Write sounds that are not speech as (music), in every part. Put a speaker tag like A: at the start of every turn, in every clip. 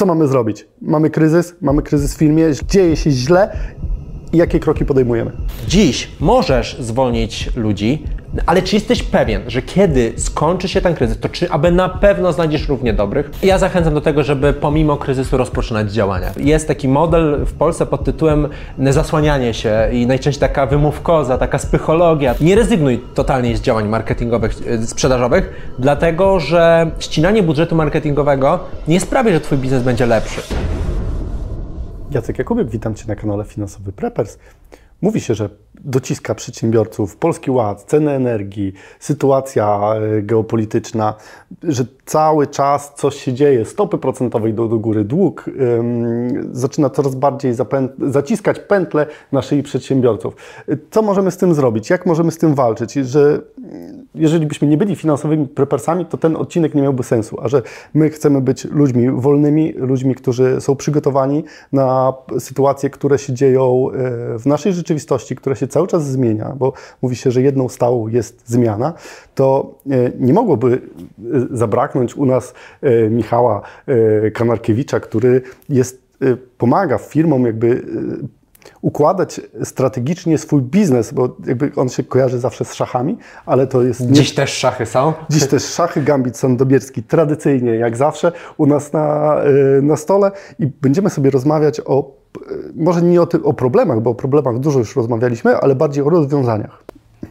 A: Co mamy zrobić? Mamy kryzys, mamy kryzys w firmie, dzieje się źle jakie kroki podejmujemy?
B: Dziś możesz zwolnić ludzi, ale czy jesteś pewien, że kiedy skończy się ten kryzys, to czy aby na pewno znajdziesz równie dobrych? Ja zachęcam do tego, żeby pomimo kryzysu rozpoczynać działania. Jest taki model w Polsce pod tytułem zasłanianie się i najczęściej taka wymówkoza, taka psychologia. Nie rezygnuj totalnie z działań marketingowych, e, sprzedażowych, dlatego że ścinanie budżetu marketingowego nie sprawi, że Twój biznes będzie lepszy.
A: Jacek Jakubek, witam Cię na kanale Finansowy Preppers. Mówi się, że dociska przedsiębiorców Polski Ład, ceny energii, sytuacja e, geopolityczna, że cały czas coś się dzieje, stopy procentowe idą do góry, dług ym, zaczyna coraz bardziej zaciskać pętle na szyi przedsiębiorców. Co możemy z tym zrobić? Jak możemy z tym walczyć? Że jeżeli byśmy nie byli finansowymi prepersami, to ten odcinek nie miałby sensu, a że my chcemy być ludźmi wolnymi, ludźmi, którzy są przygotowani na sytuacje, które się dzieją e, w naszej rzeczywistości, które się cały czas zmienia, bo mówi się, że jedną stałą jest zmiana, to e, nie mogłoby e, zabraknąć u nas Michała Kanarkiewicza, który jest, pomaga firmom jakby układać strategicznie swój biznes, bo jakby on się kojarzy zawsze z szachami, ale to jest...
B: Dziś nie... też szachy są?
A: Dziś też szachy, gambit sandobierski, tradycyjnie jak zawsze u nas na, na stole i będziemy sobie rozmawiać o, może nie o, ty, o problemach, bo o problemach dużo już rozmawialiśmy, ale bardziej o rozwiązaniach.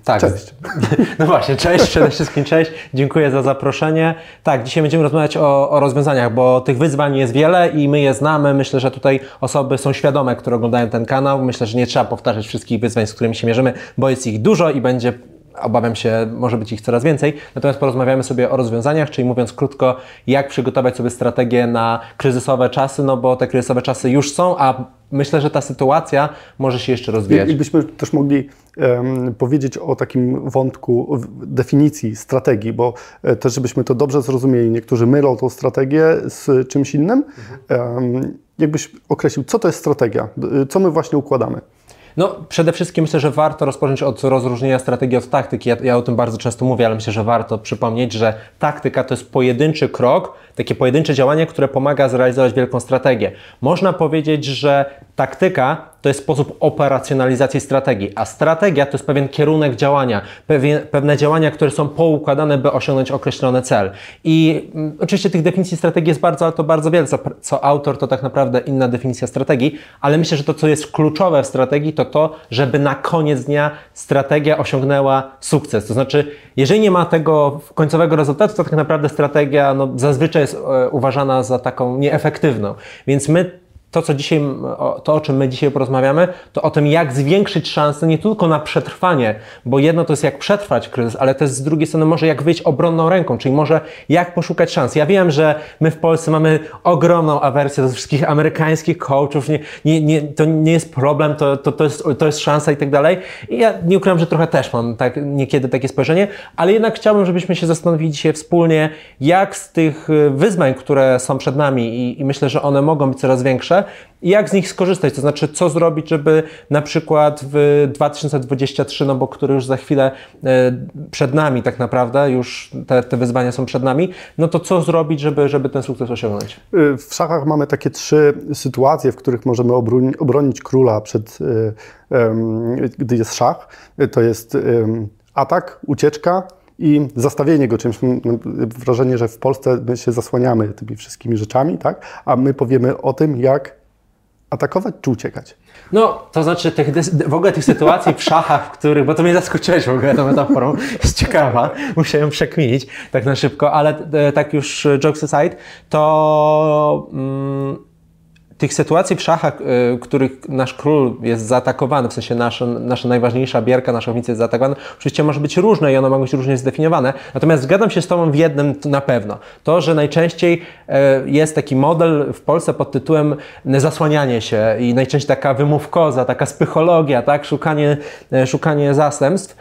B: Tak. Cześć. (laughs) No właśnie, cześć, przede wszystkim cześć. Dziękuję za zaproszenie. Tak, dzisiaj będziemy rozmawiać o, o, rozwiązaniach, bo tych wyzwań jest wiele i my je znamy. Myślę, że tutaj osoby są świadome, które oglądają ten kanał. Myślę, że nie trzeba powtarzać wszystkich wyzwań, z którymi się mierzymy, bo jest ich dużo i będzie obawiam się, może być ich coraz więcej. Natomiast porozmawiamy sobie o rozwiązaniach, czyli mówiąc krótko, jak przygotować sobie strategię na kryzysowe czasy, no bo te kryzysowe czasy już są, a myślę, że ta sytuacja może się jeszcze rozwijać.
A: I byśmy też mogli um, powiedzieć o takim wątku definicji strategii, bo e, też żebyśmy to dobrze zrozumieli, niektórzy mylą tą strategię z czymś innym. Mhm. Um, jakbyś określił, co to jest strategia, co my właśnie układamy?
B: No, przede wszystkim myślę, że warto rozpocząć od rozróżnienia strategii od taktyki. Ja, ja, o tym bardzo często mówię, ale myślę, że warto przypomnieć, że taktyka to jest pojedynczy krok, takie pojedyncze działanie, które pomaga zrealizować wielką strategię. Można powiedzieć, że taktyka to jest sposób operacjonalizacji strategii, a strategia to jest pewien kierunek działania, pewien, pewne działania, które są poukładane, by osiągnąć określony cel. I mm, oczywiście tych definicji strategii jest bardzo, to bardzo wiele, co, co autor to tak naprawdę inna definicja strategii, ale myślę, że to, co jest kluczowe w strategii, to to, żeby na koniec dnia strategia osiągnęła sukces. To znaczy, jeżeli nie ma tego końcowego rezultatu, to tak naprawdę strategia no, zazwyczaj jest e, uważana za taką nieefektywną. Więc my to, co dzisiaj, to o czym my dzisiaj porozmawiamy, to o tym, jak zwiększyć szanse nie tylko na przetrwanie, bo jedno to jest jak przetrwać kryzys, ale też z drugiej strony może jak wyjść obronną ręką, czyli może jak poszukać szans. Ja wiem, że my w Polsce mamy ogromną awersję do wszystkich amerykańskich coachów, nie, nie, nie, to nie jest problem, to, to, to, jest, to jest szansa i tak dalej. I ja nie ukrywam, że trochę też mam tak, niekiedy takie spojrzenie, ale jednak chciałbym, żebyśmy się zastanowili dzisiaj wspólnie, jak z tych y, wyzwań, które są przed nami i, i myślę, że one mogą być coraz większe, i jak z nich skorzystać, to znaczy co zrobić, żeby na przykład w 2023, no bo który już za chwilę e, przed nami tak naprawdę, już te, te wyzwania są przed nami, no to co zrobić, żeby, żeby ten sukces osiągnąć?
A: Y, w szachach mamy takie trzy sytuacje, w których możemy obronić, króla przed, y, gdy jest szach. To jest atak, ucieczka i zastawienie go czymś. Wrażenie, że w Polsce my się zasłaniamy tymi wszystkimi rzeczami, tak? a my powiemy o tym, jak atakować czy uciekać.
B: No, to znaczy tych, w ogóle tych sytuacji w szachach, w których, bo to mnie zaskoczyłeś w ogóle tą metaforą, (laughs) jest ciekawa, musiałem przekminić tak na szybko, ale e, tak już jokes aside, to... Mm, tych sytuacji w szachach, w y, których nasz król jest zaatakowany, w sensie nasza, nasza najważniejsza bierka, nasza ownica jest zaatakowana, oczywiście może być różne i one mogą być różnie zdefiniowane. Natomiast zgadzam się z Tobą w jednym na pewno. To, że najczęściej y, jest taki model w Polsce pod tytułem zasłanianie się i najczęściej taka wymówkoza, taka psychologia, tak? szukanie, y, szukanie zastępstw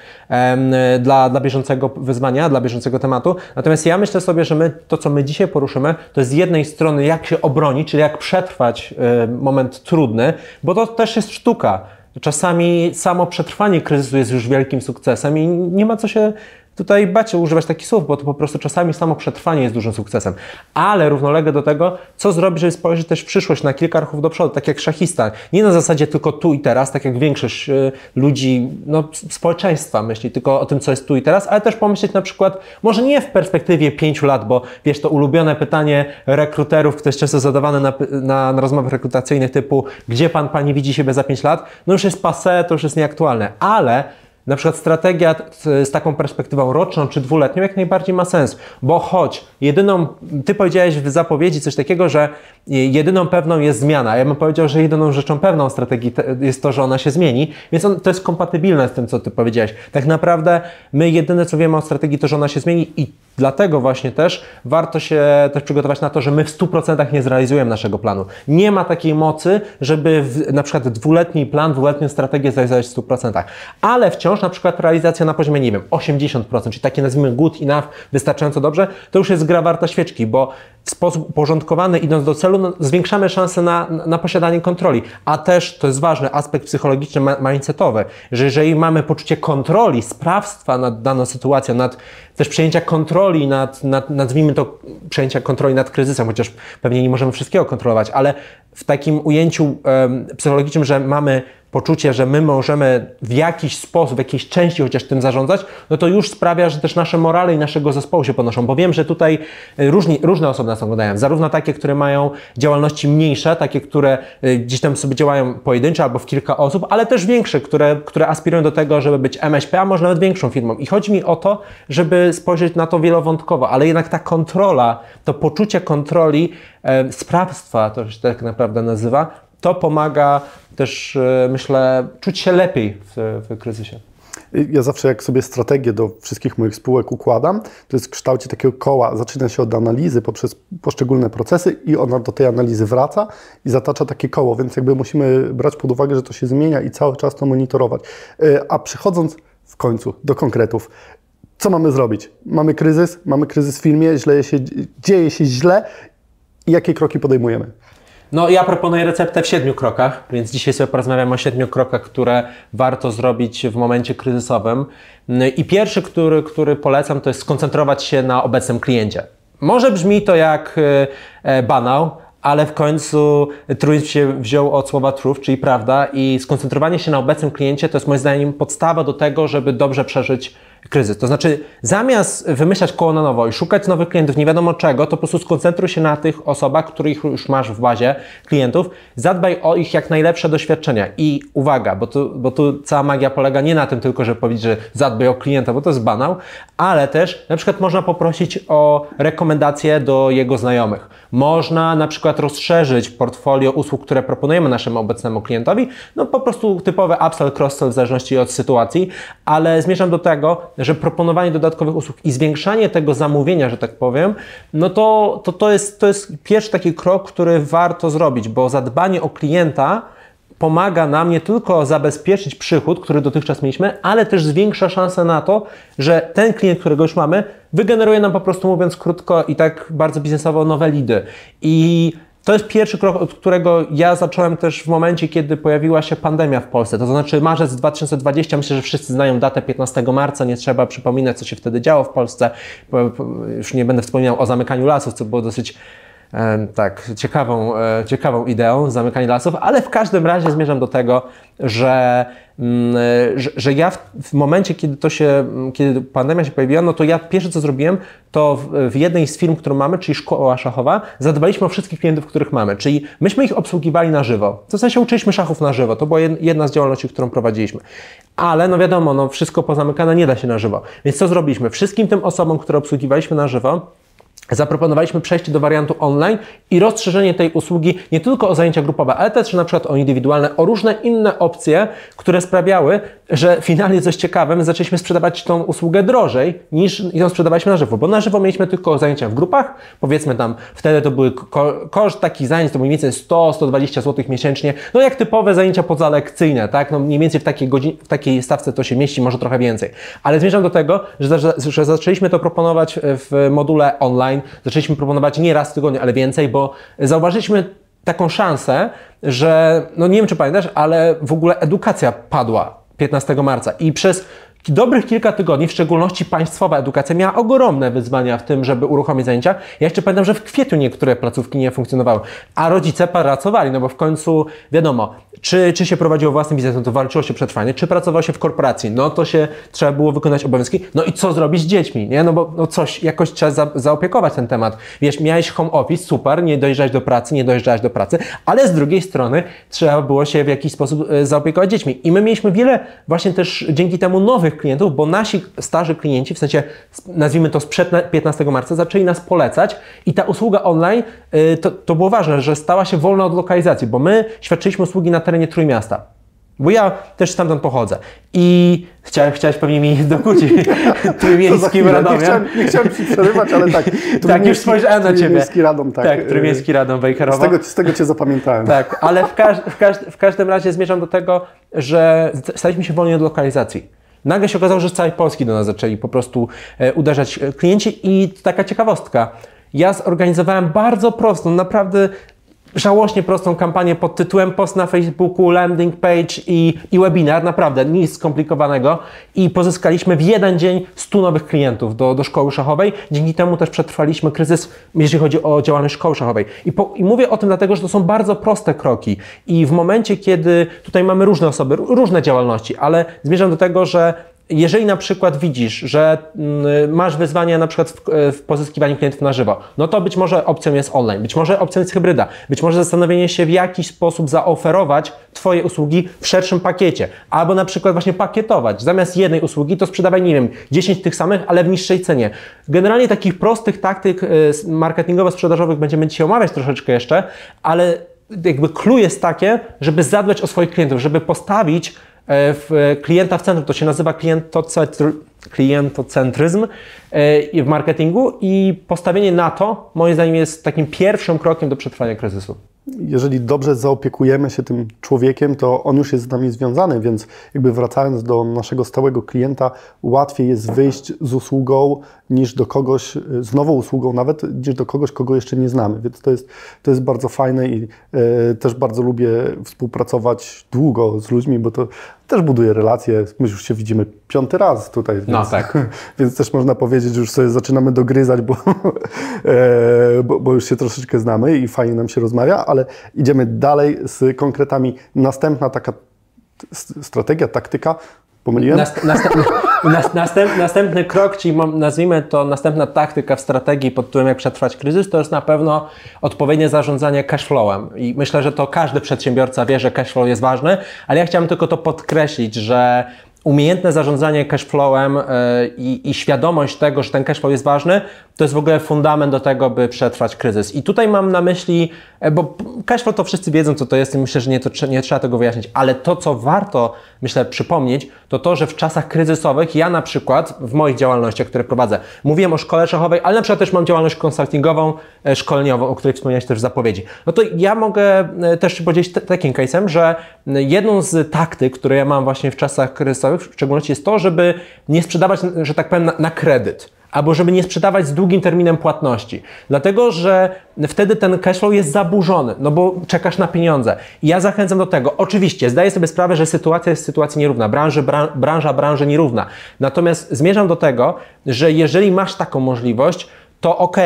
B: dla, dla bieżącego wyzwania, dla bieżącego tematu. Natomiast ja myślę sobie, że my, to, co my dzisiaj poruszymy, to jest z jednej strony jak się obronić, czyli jak przetrwać E, moment trudny, bo to też jest sztuka. Czasami samo przetrwanie kryzysu jest już wielkim sukcesem i nie ma co się tutaj bacie używać takich słów, bo to po prostu czasami samo przetrwanie jest dużym sukcesem. Ale równolegle do tego, co zrobić, żeby spojrzeć też w przyszłość na kilka ruchów do przodu, tak jak szachista. Nie na zasadzie tylko tu i teraz, tak jak większość y, ludzi, no, społeczeństwa myśli tylko o tym, co jest tu i teraz, ale też pomyśleć na przykład, może nie w perspektywie pięciu lat, bo wiesz, to ulubione pytanie rekruterów, które jest często zadawane na, na, na rozmowach rekrutacyjnych typu, gdzie pan, pani widzi siebie za pięć lat, no już jest passé, to już jest nieaktualne, ale na przykład strategia z taką perspektywą roczną czy dwuletnią jak najbardziej ma sens, bo choć jedyną, ty powiedziałeś w zapowiedzi coś takiego, że jedyną pewną jest zmiana, ja bym powiedział, że jedyną rzeczą pewną strategii jest to, że ona się zmieni, więc on, to jest kompatybilne z tym, co ty powiedziałeś. Tak naprawdę my jedyne, co wiemy o strategii, to, że ona się zmieni i Dlatego właśnie też warto się też przygotować na to, że my w 100% nie zrealizujemy naszego planu. Nie ma takiej mocy, żeby w, na przykład dwuletni plan, dwuletnią strategię zrealizować w 100%. Ale wciąż na przykład realizacja na poziomie, nie wiem, 80%, czyli takie nazwijmy good enough, wystarczająco dobrze, to już jest gra warta świeczki, bo w sposób uporządkowany, idąc do celu, no, zwiększamy szanse na, na posiadanie kontroli. A też, to jest ważny aspekt psychologiczny, mindsetowy, że jeżeli mamy poczucie kontroli, sprawstwa nad daną sytuacją, nad też przejęcia kontroli nad, nad nazwijmy to, przejęcia kontroli nad kryzysem, chociaż pewnie nie możemy wszystkiego kontrolować, ale w takim ujęciu um, psychologicznym, że mamy poczucie, że my możemy w jakiś sposób, w jakiejś części chociaż tym zarządzać, no to już sprawia, że też nasze morale i naszego zespołu się podnoszą, bo wiem, że tutaj e, różni, różne osoby nas oglądają, zarówno takie, które mają działalności mniejsze, takie, które e, gdzieś tam sobie działają pojedyncze albo w kilka osób, ale też większe, które, które aspirują do tego, żeby być MŚP, a może nawet większą firmą. I chodzi mi o to, żeby spojrzeć na to wielowątkowo, ale jednak ta kontrola, to poczucie kontroli, e, sprawstwa, to się tak naprawdę nazywa, to pomaga też, e, myślę, czuć się lepiej w, w kryzysie.
A: Ja zawsze jak sobie strategię do wszystkich moich spółek układam, to jest w kształcie takiego koła. Zaczyna się od analizy poprzez poszczególne procesy i ona do tej analizy wraca i zatacza takie koło, więc jakby musimy brać pod uwagę, że to się zmienia i cały czas to monitorować. E, a przechodząc w końcu do konkretów, co mamy zrobić? Mamy kryzys, mamy kryzys w firmie, źle się, dzieje się źle jakie kroki podejmujemy?
B: No, ja proponuję receptę w siedmiu krokach, więc dzisiaj sobie porozmawiam o siedmiu krokach, które warto zrobić w momencie kryzysowym. I pierwszy, który, który polecam, to jest skoncentrować się na obecnym kliencie. Może brzmi to jak e, e, banał, ale w końcu truizm się wziął od słowa truth, czyli prawda, i skoncentrowanie się na obecnym kliencie to jest moim zdaniem podstawa do tego, żeby dobrze przeżyć kryzys. To znaczy, zamiast wymyślać koło na nowo i szukać nowych klientów, nie wiadomo czego, to po prostu skoncentruj się na tych osobach, których już masz w bazie klientów, zadbaj o ich jak najlepsze doświadczenia. I uwaga, bo tu, bo tu cała magia polega nie na tym tylko, że powiedzieć, że zadbaj o klienta, bo to jest banał, ale też na przykład można poprosić o rekomendacje do jego znajomych. Można na przykład rozszerzyć portfolio usług, które proponujemy naszemu obecnemu klientowi, no po prostu typowe upsell, cross-sell w zależności od sytuacji, ale zmierzam do tego, że proponowanie dodatkowych usług i zwiększanie tego zamówienia, że tak powiem, no to, to, to, jest, to jest pierwszy taki krok, który warto zrobić, bo zadbanie o klienta pomaga nam nie tylko zabezpieczyć przychód, który dotychczas mieliśmy, ale też zwiększa szansę na to, że ten klient, którego już mamy, wygeneruje nam po prostu, mówiąc krótko i tak bardzo biznesowo, nowe lidy. I to jest pierwszy krok, od którego ja zacząłem też w momencie, kiedy pojawiła się pandemia w Polsce. To znaczy marzec 2020, myślę, że wszyscy znają datę 15 marca, nie trzeba przypominać, co się wtedy działo w Polsce. Już nie będę wspominał o zamykaniu lasów, co było dosyć tak, ciekawą, e, ciekawą ideą, zamykanie lasów, ale w każdym razie zmierzam do tego, że Mm, że, że ja w, w, momencie, kiedy to się, kiedy pandemia się pojawiła, no to ja pierwsze co zrobiłem, to w, w, jednej z firm, którą mamy, czyli szkoła szachowa, zadbaliśmy o wszystkich klientów, których mamy, czyli myśmy ich obsługiwali na żywo. W sensie uczyliśmy szachów na żywo, to była jedna z działalności, którą prowadziliśmy. Ale no wiadomo, no wszystko pozamykane nie da się na żywo. Więc co zrobiliśmy? Wszystkim tym osobom, które obsługiwaliśmy na żywo, zaproponowaliśmy przejście do wariantu online i rozszerzenie tej usługi nie tylko o zajęcia grupowe, ale też na przykład o indywidualne, o różne inne opcje, które sprawiały, że finalnie coś ciekawym zaczęliśmy sprzedawać tą usługę drożej niż ją sprzedawaliśmy na żywo, bo na żywo mieliśmy tylko zajęcia w grupach, powiedzmy tam wtedy to były koszt takich zajęć to mniej więcej 100-120 zł miesięcznie, no jak typowe zajęcia pozalekcyjne, tak, no mniej więcej w takiej, godzin, w takiej stawce to się mieści, może trochę więcej, ale zmierzam do tego, że, że zaczęliśmy to proponować w module online, online. Zaczęliśmy proponować nie raz w tygodniu, ale więcej, bo zauważyliśmy taką szansę, że, no nie wiem czy pamiętasz, ale w ogóle edukacja padła 15 marca i przez dobrych kilka tygodni, w szczególności państwowa edukacja, miała ogromne wyzwania w tym, żeby uruchomić zajęcia. Ja jeszcze pamiętam, że w kwietniu niektóre placówki nie funkcjonowały, a rodzice pracowali, no bo w końcu wiadomo, czy, czy się prowadziło własny biznes, no to walczyło się przetrwanie, czy pracowało się w korporacji, no to się trzeba było wykonać obowiązki, no i co zrobić z dziećmi, nie? No bo no coś, jakoś trzeba za, zaopiekować ten temat. Wiesz, miałeś home office, super, nie dojeżdżać do pracy, nie dojeżdżać do pracy, ale z drugiej strony trzeba było się w jakiś sposób e, zaopiekować dziećmi. I my mieliśmy wiele właśnie też dzięki temu nowych klientów, bo nasi starzy klienci, w sensie nazwijmy to sprzed 15 marca, zaczęli nas polecać i ta usługa online, y, to, to było ważne, że stała się wolna od lokalizacji, bo my świadczyliśmy usługi na terenie Trójmiasta. Bo ja też stamtąd pochodzę. I chciałem, chciałeś pewnie mi (laughs) dokuczyć (laughs) trójmiejskim Radomiem.
A: Nie chciałem, nie chciałem Ci przerywać, ale tak. (laughs)
B: tak, już spojrzałem na Ciebie.
A: Trójmiejski Radom, tak.
B: Tak, Trójmiejski Radom Wejherowo.
A: Z tego, z tego Cię zapamiętałem.
B: Tak, ale w, każ w, każ w każdym razie zmierzam do tego, że staliśmy się wolni od lokalizacji. Nagle się okazało, że z całej Polski do nas zaczęli po prostu e, uderzać klienci i taka ciekawostka. Ja zorganizowałem bardzo prostą, naprawdę żałośnie prostą kampanię pod tytułem post na Facebooku, landing page i, i webinar, naprawdę nic skomplikowanego i pozyskaliśmy w jeden dzień 100 nowych klientów do, do szkoły szachowej. Dzięki temu też przetrwaliśmy kryzys, jeżeli chodzi o działalność szkoły szachowej. I, po, I mówię o tym dlatego, że to są bardzo proste kroki i w momencie, kiedy tutaj mamy różne osoby, różne działalności, ale zmierzam do tego, że jeżeli na przykład widzisz, że mm, masz wyzwania na przykład w, e, w, pozyskiwaniu klientów na żywo, no to być może opcją jest online, być może opcją jest hybryda, być może zastanowienie się w jaki sposób zaoferować Twoje usługi w szerszym pakiecie, albo na przykład właśnie pakietować. Zamiast jednej usługi to sprzedawaj, nie wiem, 10 tych samych, ale w niższej cenie. Generalnie takich prostych taktyk e, marketingowo-sprzedażowych będziemy dzisiaj omawiać troszeczkę jeszcze, ale jakby clue jest takie, żeby zadbać o swoich klientów, żeby postawić w klienta w centrum. To się nazywa klientocentryzm e, w marketingu i postawienie na to, moim zdaniem, jest takim pierwszym krokiem do przetrwania kryzysu
A: jeżeli dobrze zaopiekujemy się tym człowiekiem, to on już jest z nami związany, więc jakby wracając do naszego stałego klienta, łatwiej jest wyjść z usługą niż do kogoś, z nową usługą nawet, niż do kogoś, kogo jeszcze nie znamy. Więc to jest, to jest bardzo fajne i e, też bardzo lubię współpracować długo z ludźmi, bo to też buduje relacje. My już się widzimy piąty raz tutaj, no więc,
B: no, tak. (laughs)
A: więc też można powiedzieć, że już sobie zaczynamy dogryzać, bo, (laughs) e, bo, bo, już się troszeczkę znamy i fajnie nam się rozmawia, ale idziemy dalej z konkretami. Następna taka strategia, taktyka, pomyliłem? Nast, (laughs)
B: nast, następ, następny krok, czyli nazwijmy to następna taktyka w strategii pod tytułem jak przetrwać kryzys, to jest na pewno odpowiednie zarządzanie cashflowem. I myślę, że to każdy przedsiębiorca wie, że cashflow jest ważny, ale ja chciałem tylko to podkreślić, że umiejętne zarządzanie cashflowem e, i, i, świadomość tego, że ten cashflow jest ważny, to jest w ogóle fundament do tego, by przetrwać kryzys. I tutaj mam na myśli, e, bo cashflow to wszyscy wiedzą, co to jest i myślę, że nie, to, nie trzeba tego wyjaśnić, ale to, co warto, myślę, przypomnieć, to to, że w czasach kryzysowych ja na przykład w moich działalnościach, które prowadzę, mówiłem o szkole szachowej, ale na przykład też mam działalność konsultingową, e, szkoleniową, o której wspomniałeś też w zapowiedzi. No to ja mogę też podzielić takim case'em, że jedną z taktyk, które ja mam właśnie w czasach kryzysowych, w szczególności jest to, żeby nie sprzedawać, że tak powiem, na, na kredyt albo żeby nie sprzedawać z długim terminem płatności. Dlatego, że wtedy ten cashflow jest zaburzony, no bo czekasz na pieniądze. I ja zachęcam do tego. Oczywiście, zdaję sobie sprawę, że sytuacja jest sytuacja nierówna, branży, bran, branża, branży nierówna. Natomiast zmierzam do tego, że jeżeli masz taką możliwość, to ok,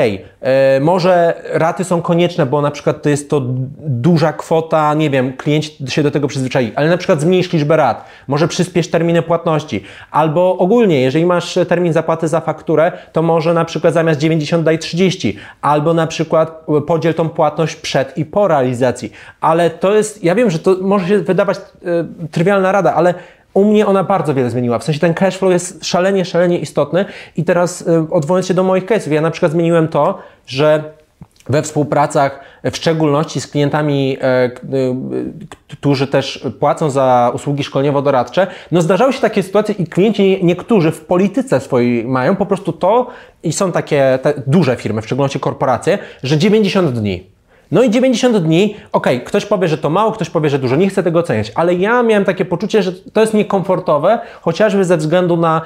B: e, może raty są konieczne, bo na przykład to jest to duża kwota, nie wiem, klienci się do tego przyzwyczai, ale na przykład zmniejsz liczbę rat, może przyspiesz terminy płatności, albo ogólnie, jeżeli masz termin zapłaty za fakturę, to może na przykład zamiast 90 daj 30, albo na przykład podziel tą płatność przed i po realizacji, ale to jest, ja wiem, że to może się wydawać e, trywialna rada, ale u mnie ona bardzo wiele zmieniła. W sensie ten cash flow jest szalenie, szalenie istotny. I teraz y, odwołując się do moich case'ów, ja na przykład zmieniłem to, że we współpracach, w szczególności z klientami, e, e, którzy też płacą za usługi szkoleniowo-doradcze, no zdarzały się takie sytuacje i klienci niektórzy w polityce swojej mają po prostu to i są takie duże firmy, w szczególności korporacje, że 90 dni. No i 90 dni, okej, okay, ktoś powie, że to mało, ktoś powie, że dużo, nie chcę tego oceniać, ale ja miałem takie poczucie, że to jest niekomfortowe, chociażby ze względu na,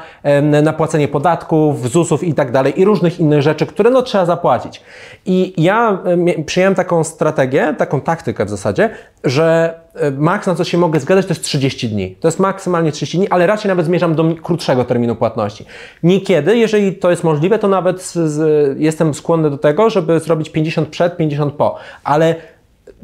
B: na płacenie podatków, ZUS-ów i tak dalej i różnych innych rzeczy, które no trzeba zapłacić. I ja przyjąłem taką strategię, taką taktykę w zasadzie, że maks na co się mogę zgadzać to jest 30 dni. To jest maksymalnie 30 dni, ale raczej nawet zmierzam do krótszego terminu płatności. Niekiedy, jeżeli to jest możliwe, to nawet z, z, jestem skłonny do tego, żeby zrobić 50 przed, 50 po, ale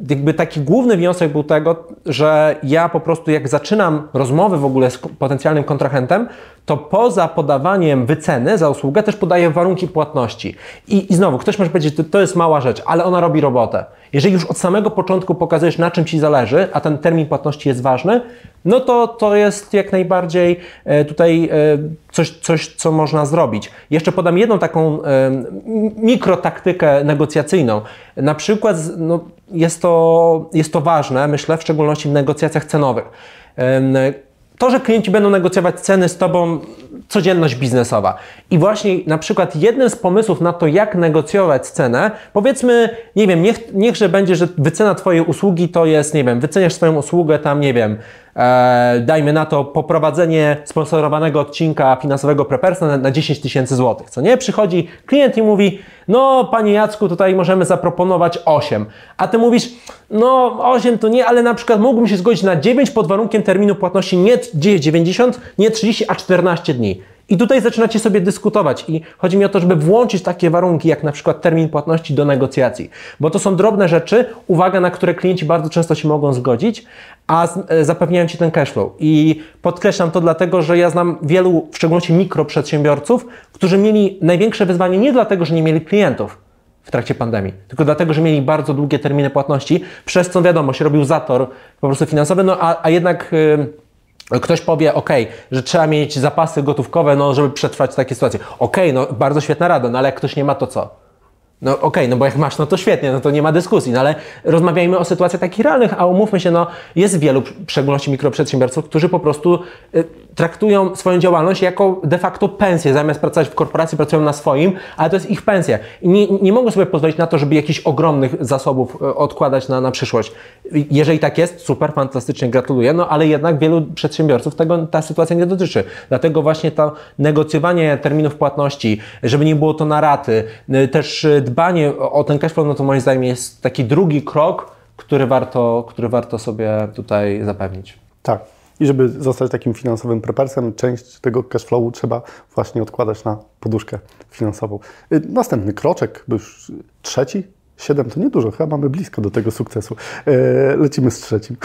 B: jakby taki główny wniosek był tego, że ja po prostu jak zaczynam rozmowy w ogóle z potencjalnym kontrahentem, to poza podawaniem wyceny za usługę też podaję warunki płatności. I, i znowu, ktoś może powiedzieć, to, to jest mała rzecz, ale ona robi robotę. Jeżeli już od samego początku pokazujesz, na czym Ci zależy, a ten termin płatności jest ważny, no to to jest jak najbardziej e, tutaj e, coś, coś, co można zrobić. Jeszcze podam jedną taką e, mikrotaktykę negocjacyjną. Na przykład no, jest, to, jest to ważne, myślę, w szczególności w negocjacjach cenowych. To, że klienci będą negocjować ceny z Tobą, codzienność biznesowa. I właśnie na przykład jednym z pomysłów na to, jak negocjować cenę, powiedzmy, nie wiem, niech, niechże będzie, że wycena Twojej usługi to jest, nie wiem, wyceniasz swoją usługę tam, nie wiem, e, dajmy na to poprowadzenie sponsorowanego odcinka finansowego Prepersa na, na 10 tysięcy złotych, co nie? Przychodzi klient i mówi, no panie Jacku, tutaj możemy zaproponować 8, a ty mówisz, no 8 to nie, ale na przykład mógłbym się zgodzić na 9 pod warunkiem terminu płatności nie 90, nie 30, a 14 dni. I tutaj zaczynacie sobie dyskutować i chodzi mi o to, żeby włączyć takie warunki, jak na przykład termin płatności do negocjacji, bo to są drobne rzeczy, uwaga, na które klienci bardzo często się mogą zgodzić, a e, zapewniają Ci ten cashflow. I podkreślam to dlatego, że ja znam wielu, w szczególności mikroprzedsiębiorców, którzy mieli największe wyzwanie nie dlatego, że nie mieli klientów, w trakcie pandemii, tylko dlatego, że mieli bardzo długie terminy płatności, przez co wiadomo, się robił zator po prostu finansowy, no a, a jednak yy, Ktoś powie, ok, że trzeba mieć zapasy gotówkowe, no, żeby przetrwać takie sytuacje. Ok, no bardzo świetna rada, no ale jak ktoś nie ma, to co? No okej, okay, no bo jak masz, no to świetnie, no to nie ma dyskusji, no ale rozmawiajmy o sytuacjach takich realnych, a umówmy się, no jest wielu, w szczególności mikroprzedsiębiorców, którzy po prostu y, traktują swoją działalność jako de facto pensję. Zamiast pracować w korporacji, pracują na swoim, ale to jest ich pensja. I nie, nie mogą sobie pozwolić na to, żeby jakichś ogromnych zasobów y, odkładać na, na przyszłość. Jeżeli tak jest, super, fantastycznie, gratuluję, no ale jednak wielu przedsiębiorców tego ta sytuacja nie dotyczy. Dlatego właśnie to negocjowanie terminów płatności, żeby nie było to na raty, y, też dbanie o ten cashflow, no to moim zdaniem jest taki drugi krok, który warto, który warto sobie tutaj zapewnić.
A: Tak. I żeby zostać takim finansowym prepersem, część tego cashflowu trzeba właśnie odkładać na poduszkę finansową. Y, następny kroczek, bo już trzeci, siedem to niedużo, chyba mamy blisko do tego sukcesu. Y, lecimy z trzecim.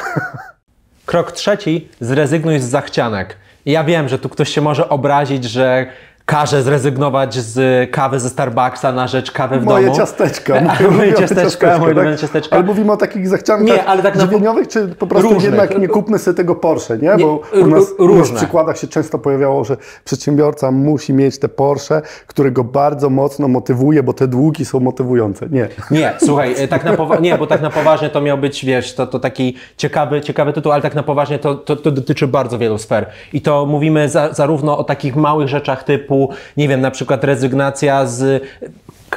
B: Krok trzeci, zrezygnuj z zachcianek. Ja wiem, że tu ktoś się może obrazić, że każe zrezygnować z kawy ze Starbucksa na rzecz kawy w
A: moje
B: domu.
A: Ciasteczka, (laughs)
B: moje, moje ciasteczka. Moje tak? ciasteczka.
A: Ale mówimy o takich zachciankach nie, ale tak żywieniowych, czy po prostu różnych. jednak nie kupmy sobie tego Porsche, nie? Bo u nas, u nas w przykładach się często pojawiało, że przedsiębiorca musi mieć te Porsche, które go bardzo mocno motywuje, bo te długi są motywujące. Nie.
B: Nie, słuchaj, e, tak na powa- nie, bo tak na poważnie to miał być, wiesz, to, to taki ciekawy, ciekawy tytuł, ale tak na poważnie to, to, to dotyczy bardzo wielu sfer. I to mówimy za, zarówno o takich małych rzeczach typu nie wiem, na przykład rezygnacja z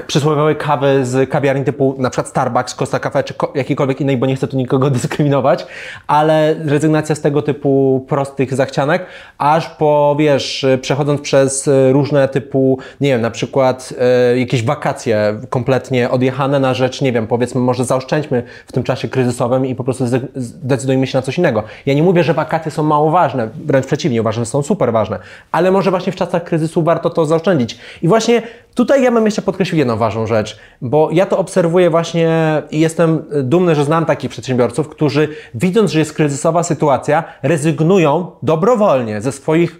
B: przysłowiowej kawy z kawiarni typu na przykład Starbucks, Costa Cafe czy jakiejkolwiek innej, bo nie chcę tu nikogo (laughs) dyskryminować, ale rezygnacja z tego typu prostych zachcianek, aż po, wiesz, przechodząc przez różne typu, nie wiem, na przykład e, jakieś wakacje kompletnie odjechane na rzecz, nie wiem, powiedzmy może zaoszczędźmy w tym czasie kryzysowym i po prostu zdecydujmy się na coś innego. Ja nie mówię, że wakacje są mało ważne, wręcz przeciwnie, uważam, że są super ważne, ale może właśnie w czasach kryzysu warto to zaoszczędzić. I właśnie tutaj ja bym jeszcze podkreślił jedną ważną rzecz, bo ja to obserwuję właśnie i jestem dumny, że znam takich przedsiębiorców, którzy widząc, że jest kryzysowa sytuacja, rezygnują dobrowolnie ze swoich